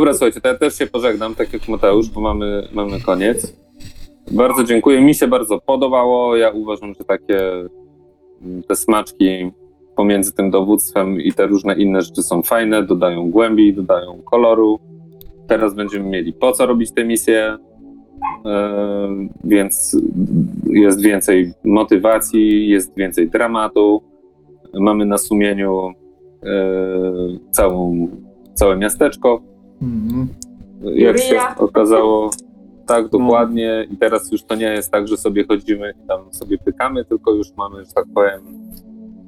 Dobra, słuchajcie, to ja też się pożegnam, tak jak Mateusz, bo mamy, mamy koniec. Bardzo dziękuję. Mi się bardzo podobało. Ja uważam, że takie mm, te smaczki pomiędzy tym dowództwem i te różne inne rzeczy są fajne, dodają głębi, dodają koloru. Teraz będziemy mieli po co robić te misje, e, więc jest więcej motywacji, jest więcej dramatu. Mamy na sumieniu e, całą, całe miasteczko, Mhm. jak się okazało, tak No. dokładnie. I teraz już to nie jest tak, że sobie chodzimy i tam sobie pykamy, tylko już mamy, że tak powiem,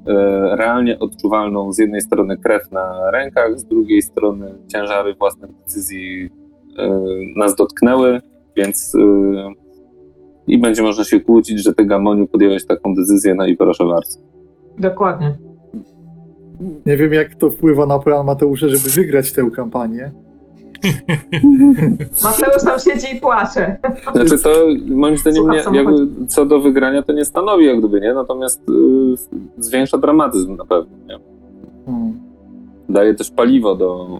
e, realnie odczuwalną z jednej strony krew na rękach, z drugiej strony ciężary własnych decyzji e, nas dotknęły, więc e, i będzie można się kłócić, że ty Gamoniu podjąłeś taką decyzję, no i proszę bardzo. Dokładnie. Nie wiem, jak to wpływa na plan Mateusza, żeby wygrać tę kampanię. Mateusz tam siedzi i płacze. Znaczy to moim zdaniem Słucham nie, jakby co do wygrania to nie stanowi jak gdyby, nie? Natomiast y, zwiększa dramatyzm na pewno, nie? Hmm. Daje też paliwo do,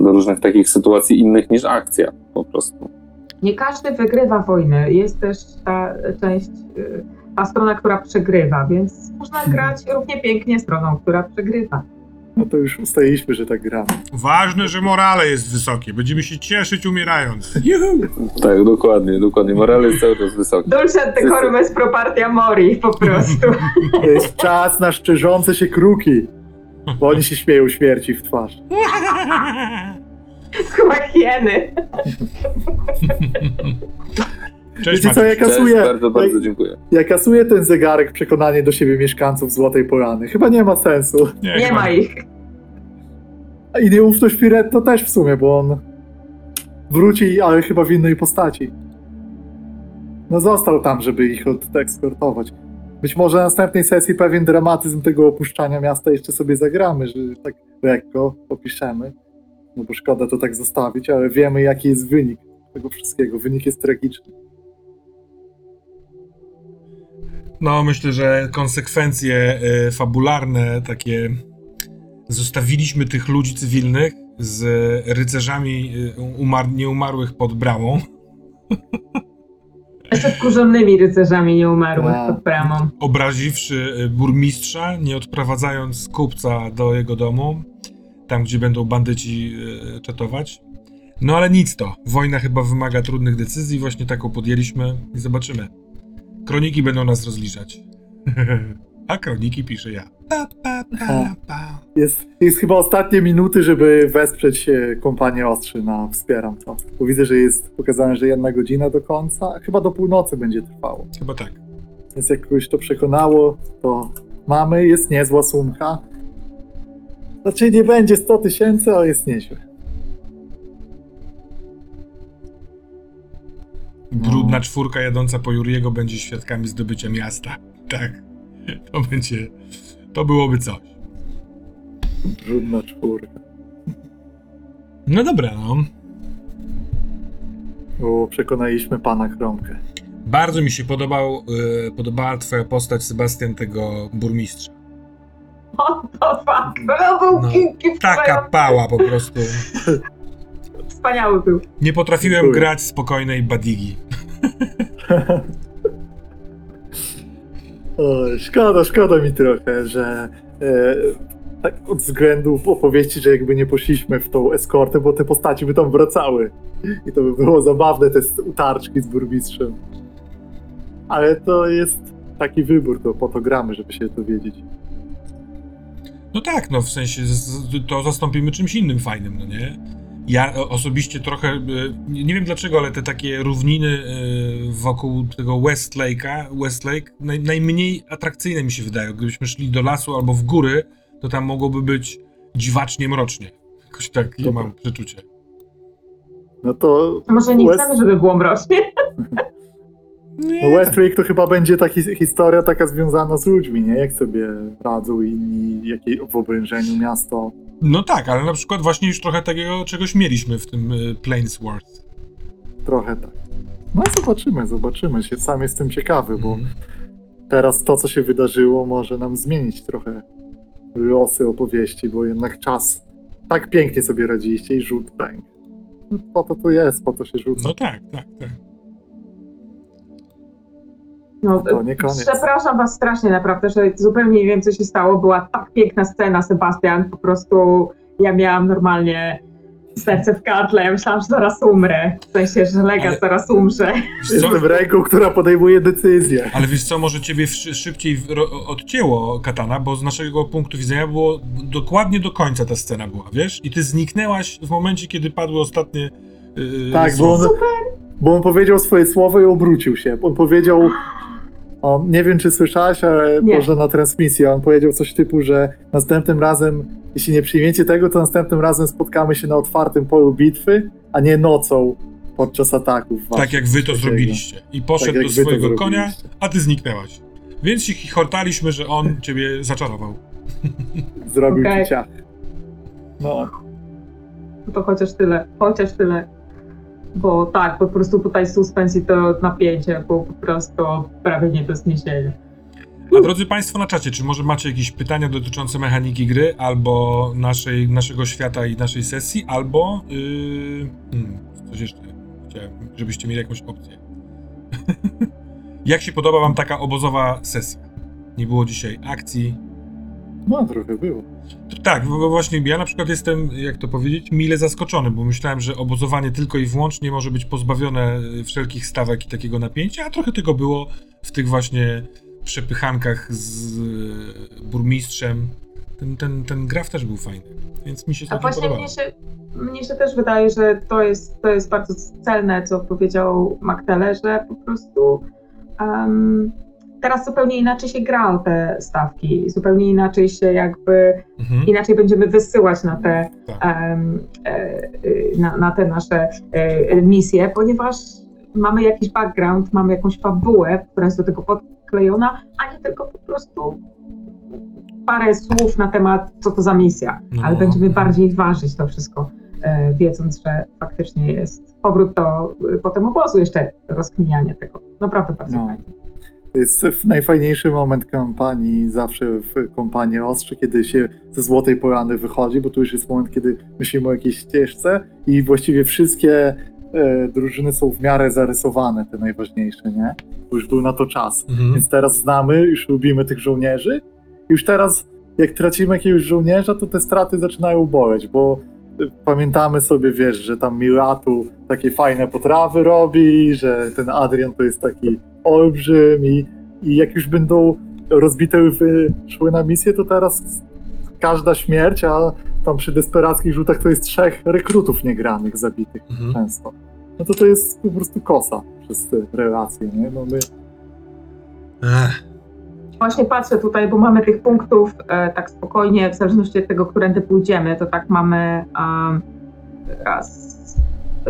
y, do różnych takich sytuacji innych niż akcja po prostu. Nie każdy wygrywa wojnę. Jest też ta część, y, ta strona, która przegrywa, więc można grać równie pięknie stroną, która przegrywa. No to już ustaliliśmy, że tak gramy. Ważne, że morale jest wysokie. Będziemy się cieszyć umierając. Juhu! Tak, dokładnie, dokładnie. Moral jest cały czas wysoki. Dulce decorum est pro partia mori, po prostu. To jest czas na szczerzące się kruki, bo oni się śmieją śmierci w twarz. Chyba hieny. Cześć, Wiecie co, ja Maciek. Cześć, kasuję, bardzo, bardzo dziękuję. ja kasuję ten zegarek przekonanie do siebie mieszkańców Złotej Polany. Chyba nie ma sensu. Nie chyba ma ich. A I nieufność Firetto też w sumie, bo on wróci, ale chyba w innej postaci. No został tam, żeby ich odekskortować. Być może na następnej sesji pewien dramatyzm tego opuszczania miasta jeszcze sobie zagramy, że tak lekko opiszemy. No bo szkoda to tak zostawić, ale wiemy jaki jest wynik tego wszystkiego. Wynik jest tragiczny. No, myślę, że konsekwencje e, fabularne takie. Zostawiliśmy tych ludzi cywilnych z rycerzami e, umar- nieumarłych pod bramą. Jeszcze wkurzonymi rycerzami nieumarłych Tak. pod bramą. obraziwszy e, burmistrza, nie odprowadzając kupca do jego domu, tam gdzie będą bandyci czatować. No ale nic to. Wojna chyba wymaga trudnych decyzji, właśnie taką podjęliśmy i zobaczymy. Kroniki będą nas rozliczać. A kroniki piszę ja. Pa, pa, pa, pa. Jest, jest chyba ostatnie minuty, żeby wesprzeć kompanię Ostrzy na Wspieram to. Bo widzę, że jest pokazane, że jedna godzina do końca, a chyba do północy będzie trwało. Chyba tak. Więc jak kogoś to przekonało, to mamy, jest niezła sumka. Znaczy nie będzie 100 tysięcy, ale jest nieźle. Brudna czwórka jadąca po Juriego będzie świadkami zdobycia miasta. Tak. To będzie. To byłoby coś. Brudna czwórka. No dobra, no. Bo przekonaliśmy pana Kromkę. Bardzo mi się podobał, y, podobała twoja postać, Sebastian, tego burmistrza. O, to fuck. To był No, no, Taka pała po prostu. Wspaniały był. Nie potrafiłem Dziękuję. grać spokojnej badigi. O, szkoda, szkoda mi trochę, że e, tak od względów opowieści, że jakby nie poszliśmy w tą eskortę, bo te postaci by tam wracały. I to by było zabawne, te utarczki z burmistrzem. Ale to jest taki wybór, to po to gramy, żeby się dowiedzieć. No tak, no w sensie z- z- to zastąpimy czymś innym fajnym, no nie? Ja osobiście trochę, y, nie nie wiem dlaczego, ale te takie równiny y, wokół tego Westlake'a, Westlake naj, najmniej atrakcyjne mi się wydają. Gdybyśmy szli do lasu albo w góry, to tam mogłoby być dziwacznie mrocznie. Jakoś tak ja Dobra. mam przeczucie. No to Może nie West- chcemy, żeby było mrocznie. No Westlake to chyba będzie taka historia taka związana z ludźmi, nie? Jak sobie radzą inni, jakie w obrężeniu miasto. No tak, ale na przykład właśnie już trochę takiego czegoś mieliśmy w tym y, Plainsworth. Trochę tak. No zobaczymy, zobaczymy. Się sam jestem ciekawy, bo Mhm. teraz to, co się wydarzyło, może nam zmienić trochę losy opowieści, bo jednak czas tak pięknie sobie radziliście i rzut pęk. No, Po to to jest, po to się rzuca. No tak, tak, tak. No, To nie koniec. Przepraszam was strasznie naprawdę, że zupełnie nie wiem, co się stało. Była tak piękna scena, Sebastian. Po prostu ja miałam normalnie serce w gardle. Ja myślałam, że zaraz umrę. W sensie, że Legat Ale- zaraz umrze. Jestem ręką, która podejmuje decyzję. Ale wiesz co, może ciebie szy- szybciej odcięło katana, bo z naszego punktu widzenia było dokładnie do końca ta scena była, wiesz? I ty zniknęłaś w momencie, kiedy padły ostatnie yy, Tak, bo on, bo on powiedział swoje słowo i obrócił się. On powiedział, on, nie wiem czy słyszałaś, ale Nie. może na transmisji, on powiedział coś typu, że następnym razem, jeśli nie przyjmiecie tego, to następnym razem spotkamy się na otwartym polu bitwy, a nie nocą podczas ataków. Tak waszych. jak wy to zrobiliście. I poszedł Tak do swojego konia, a ty zniknęłaś. Więc się chichotaliśmy, że on ciebie zaczarował. Zrobił Okej. ci ciach. No, No to chociaż tyle, chociaż tyle. Bo tak, po prostu tutaj suspens i to napięcie po prostu prawie nie do zniesienia. A drodzy Państwo na czacie, czy może macie jakieś pytania dotyczące mechaniki gry, albo naszej, naszego świata i naszej sesji, albo yy, hmm, coś jeszcze chciałem, żebyście mieli jakąś opcję. Jak się podoba Wam taka obozowa sesja? Nie było dzisiaj akcji. No trochę było. Tak, bo właśnie ja na przykład jestem, jak to powiedzieć, mile zaskoczony, bo myślałem, że obozowanie tylko i wyłącznie może być pozbawione y, wszelkich stawek i takiego napięcia, a trochę tego było w tych właśnie przepychankach z y, burmistrzem. Ten, ten, ten graf też był fajny, więc mi się A całkiem właśnie podobało. mnie się, mnie się też wydaje, że to jest, to jest bardzo celne, co powiedział Magdale, że po prostu em, teraz zupełnie inaczej się gra o te stawki, zupełnie inaczej się jakby, Mhm, inaczej będziemy wysyłać na te, tak. e, e, na, na te nasze e, misje, ponieważ mamy jakiś background, mamy jakąś fabułę, która jest do tego podklejona, a nie tylko po prostu parę słów na temat, co to za misja, No. ale będziemy bardziej ważyć to wszystko, e, wiedząc, że faktycznie jest powrót do potem obozu, jeszcze rozkminianie tego. Naprawdę bardzo No. fajnie. To jest najfajniejszy moment kampanii, zawsze w kampanii Ostrze, kiedy się ze Złotej Porany wychodzi, bo tu już jest moment, kiedy myślimy o jakiejś ścieżce i właściwie wszystkie e, drużyny są w miarę zarysowane, te najważniejsze, nie? Bo już był na to czas. Mhm. Więc teraz znamy, już lubimy tych żołnierzy. Już teraz, jak tracimy jakiegoś żołnierza, to te straty zaczynają boleć, bo pamiętamy sobie, wiesz, że tam Milatu takie fajne potrawy robi, że ten Adrian to jest taki olbrzym i, i jak już będą rozbite szły na misję, to teraz każda śmierć, a tam przy desperackich rzutach to jest trzech rekrutów niegranych zabitych Mhm. często. No to to jest po prostu kosa przez te relacje, nie? No my Ech, Właśnie patrzę tutaj, bo mamy tych punktów e, tak spokojnie, w zależności od tego, którędy pójdziemy, to tak mamy raz,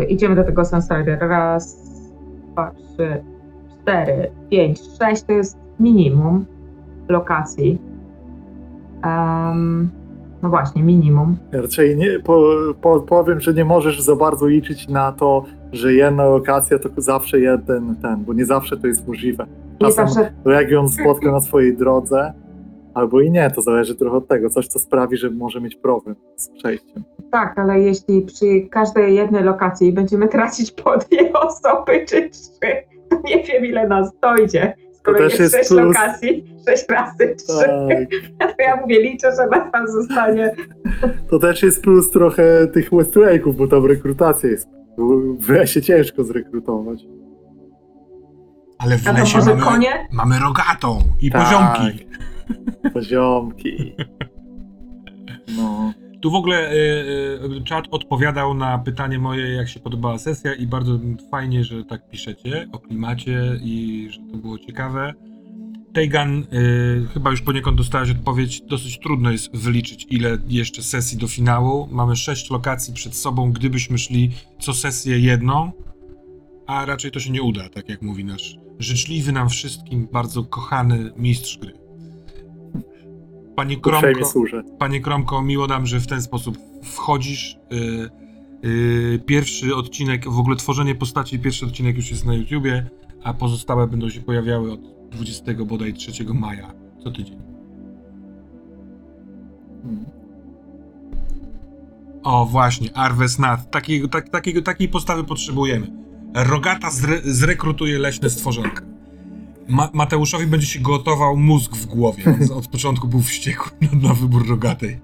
idziemy do tego Sunsider, raz, dwa, trzy, cztery, pięć, sześć to jest minimum lokacji. No właśnie, minimum. Raczej nie, po, po, powiem, że nie możesz za bardzo liczyć na to, że jedna lokacja to zawsze jeden ten, bo nie zawsze to jest możliwe. Nie Czasem zawsze, region spotka na swojej drodze, albo i nie, to zależy trochę od tego. Coś, co sprawi, że może mieć problem z przejściem. tak, ale jeśli przy każdej jednej lokacji będziemy tracić po dwie osoby czy trzy, to nie wiem ile nas dojdzie. Skoro To też jest sześć plus. lokacji, sześć razy trzy. Tak. To ja mówię, liczę, że nas tam zostanie. To też jest plus trochę tych Westlake'ów, bo tam rekrutacja jest. W lesie ciężko zrekrutować. ale w A to lesie może mamy, konie? mamy rogatą i Tak. poziomki. Poziomki. No. Tu w ogóle y, y, czat odpowiadał na pytanie moje, jak się podobała sesja i bardzo fajnie, że tak piszecie o klimacie i że to było ciekawe. Tejgan, y, chyba już poniekąd dostałeś odpowiedź. Dosyć trudno jest wyliczyć, ile jeszcze sesji do finału. Mamy sześć lokacji przed sobą, gdybyśmy szli co sesję jedną, a raczej to się nie uda, tak jak mówi nasz życzliwy nam wszystkim, bardzo kochany mistrz gry. Panie Kromko, służę. Panie Kromko, miło nam, że w ten sposób wchodzisz. Yy, yy, pierwszy odcinek, w ogóle tworzenie postaci, pierwszy odcinek już jest na YouTubie, a pozostałe będą się pojawiały od 20 bodaj 3 maja co tydzień. Mm. O, właśnie, Arves Nat. Takiego, tak, takiego, takiej postawy potrzebujemy. Rogata zre, zrekrutuje leśne stworzonka. Ma, Mateuszowi będzie się gotował mózg w głowie. On od początku był wściekły na, na wybór Rogatej.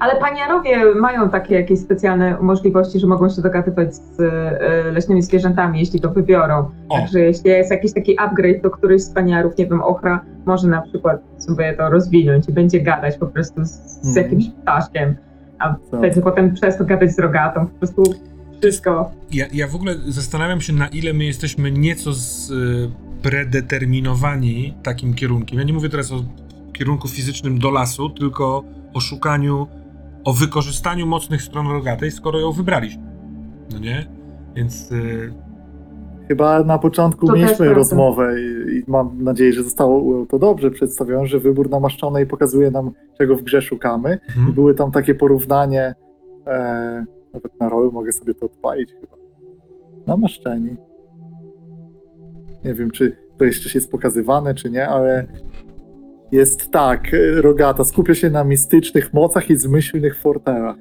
Ale paniarowie mają takie jakieś specjalne możliwości, że mogą się dogadywać z e, leśnymi zwierzętami, jeśli to wybiorą. O. Także jeśli jest jakiś taki upgrade, to któryś z paniarów, nie wiem, ochra, może na przykład sobie to rozwinąć i będzie gadać po prostu z, z Mhm. jakimś ptaszkiem, a Co? będzie potem przez to gadać z rogatą. Po prostu wszystko. Ja, ja w ogóle zastanawiam się, na ile my jesteśmy nieco z, y, predeterminowani takim kierunkiem. Ja nie mówię teraz o kierunku fizycznym do lasu, tylko o szukaniu, o wykorzystaniu mocnych stron rogatej, skoro ją wybraliśmy. No nie? Więc y, Chyba na początku To mieliśmy rozmowę i, i mam nadzieję, że zostało to dobrze przedstawione, że wybór namaszczonej pokazuje nam, czego w grze szukamy. I mhm. były tam takie porównanie, e, nawet na rolu mogę sobie to odpalić chyba. Namaszczeni. Nie wiem, czy to jeszcze jest pokazywane, czy nie, ale jest tak, e, Rogata skupia się na mistycznych mocach i zmyślnych fortelach.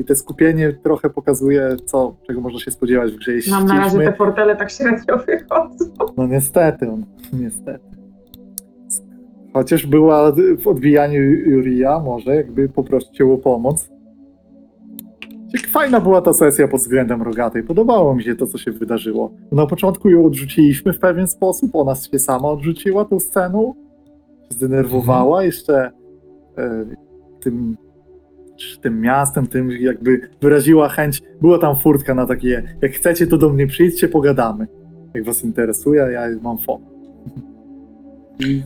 I te skupienie trochę pokazuje, co, czego można się spodziewać w grze. Jeśli Nam na razie te portele tak średnio wychodzą. no niestety, on, niestety. Chociaż była w odbijaniu Juria, może jakby poprosić o pomoc. Fajna była ta sesja pod względem Rogatej. Podobało mi się to, co się wydarzyło. Na początku ją odrzuciliśmy w pewien sposób, ona się sama odrzuciła tą sceną. Zdenerwowała jeszcze e, tym, tym miastem, tym jakby wyraziła chęć. Była tam furtka na takie, jak chcecie, to do mnie przyjdźcie, pogadamy jak was interesuje, ja mam fon.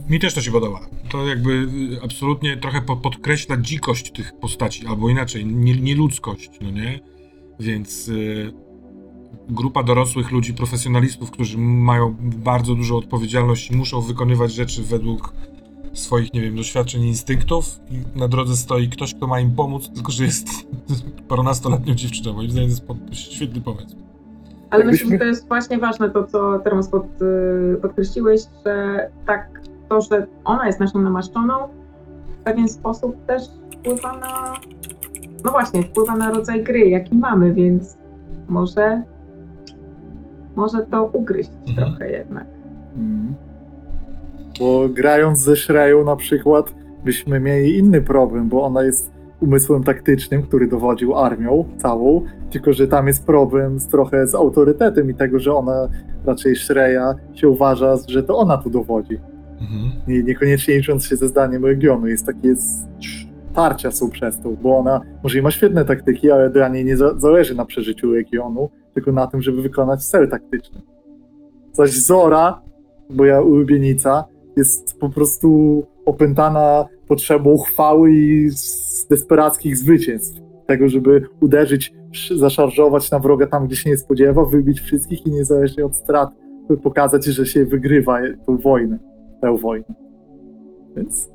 Mi też to się podoba. To jakby y, absolutnie trochę po- podkreśla dzikość tych postaci, albo inaczej, nie- nieludzkość, no nie? Więc y, grupa dorosłych ludzi, profesjonalistów, którzy mają bardzo dużą odpowiedzialność i muszą wykonywać rzeczy według swoich, nie wiem, doświadczeń instynktów i na drodze stoi ktoś, kto ma im pomóc, tylko że jest parunastoletnią dziewczyną. Moim zdaniem to jest świetny pomysł. Ale Jakbyśmy- myślę, że to jest właśnie ważne to, co teraz pod, y, podkreśliłeś, że tak to, że ona jest naszą namaszczoną, w pewien sposób też wpływa na, no właśnie, wpływa na rodzaj gry, jaki mamy, więc może, może to ugryźć Mhm. trochę jednak. Mhm. Bo grając ze Shreyu na przykład, byśmy mieli inny problem, bo ona jest umysłem taktycznym, który dowodził armią całą, tylko że tam jest problem z, trochę z autorytetem i tego, że ona raczej Shreya się uważa, że to ona tu dowodzi. Mhm. nie, niekoniecznie licząc się ze zdaniem regionu. Jest takie tarcia są przez to, bo ona może i ma świetne taktyki, ale dla niej nie za, zależy na przeżyciu regionu, tylko na tym, żeby wykonać cel taktyczny. Zaś Zora, moja ulubienica, jest po prostu opętana potrzebą chwały i desperackich zwycięstw. Tego, żeby uderzyć, sz- zaszarżować na wroga tam, gdzie się nie spodziewa, wybić wszystkich i niezależnie od strat pokazać, że się wygrywa tą wojnę tę wojnę. Więc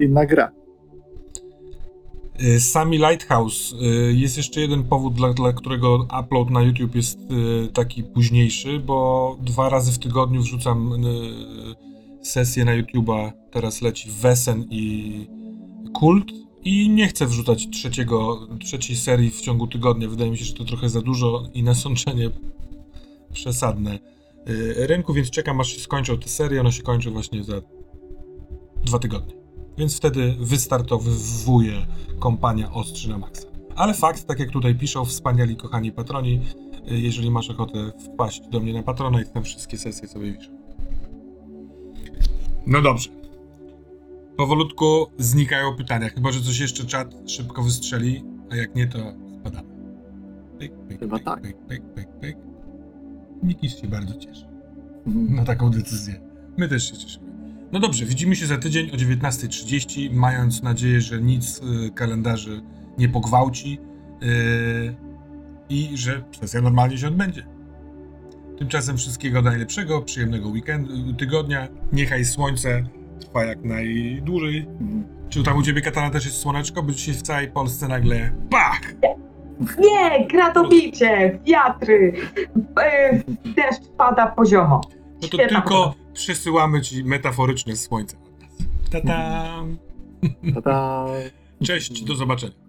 inna gra. Y, Sami Lighthouse. y, Jest jeszcze jeden powód, dla, dla którego upload na YouTube jest y, taki późniejszy, bo dwa razy w tygodniu wrzucam sesję na YouTube'a. Teraz leci Wesen i Kult. I nie chcę wrzucać trzeciego, trzeciej serii w ciągu tygodnia. Wydaje mi się, że to trochę za dużo i nasączenie przesadne y, rynku, więc czekam aż się skończą te serie. One się kończą właśnie za dwa tygodnie. Więc wtedy wystartowuje kompania Ostrzy na maksa. Ale fakt, tak jak tutaj piszą wspaniali kochani patroni, y, jeżeli masz ochotę wpaść do mnie na patrona i tam wszystkie sesje sobie wiszę. No dobrze. Powolutku znikają pytania, chyba że coś jeszcze czat szybko wystrzeli, a jak nie, to spadamy. Pyk, pyk, Chyba pyk, tak. pyk, pyk, pyk, pyk. Mikis się bardzo cieszy Mhm. na taką decyzję. My też się cieszymy. No dobrze, widzimy się za tydzień o 19.30, mając nadzieję, że nic y, kalendarzy nie pogwałci y, i że sesja normalnie się odbędzie. Tymczasem wszystkiego najlepszego, przyjemnego weekendu, tygodnia. Niechaj słońce trwa jak najdłużej. Mhm. Czy tam u ciebie, Katana, też jest słoneczko? Bo dzisiaj w całej Polsce nagle pach! Nie, gratowicie, wiatry, e, deszcz pada poziomo. No to Świetna tylko pogoda. przesyłamy ci metaforyczne słońce. Ta-tam! Ta-da. Cześć, do zobaczenia.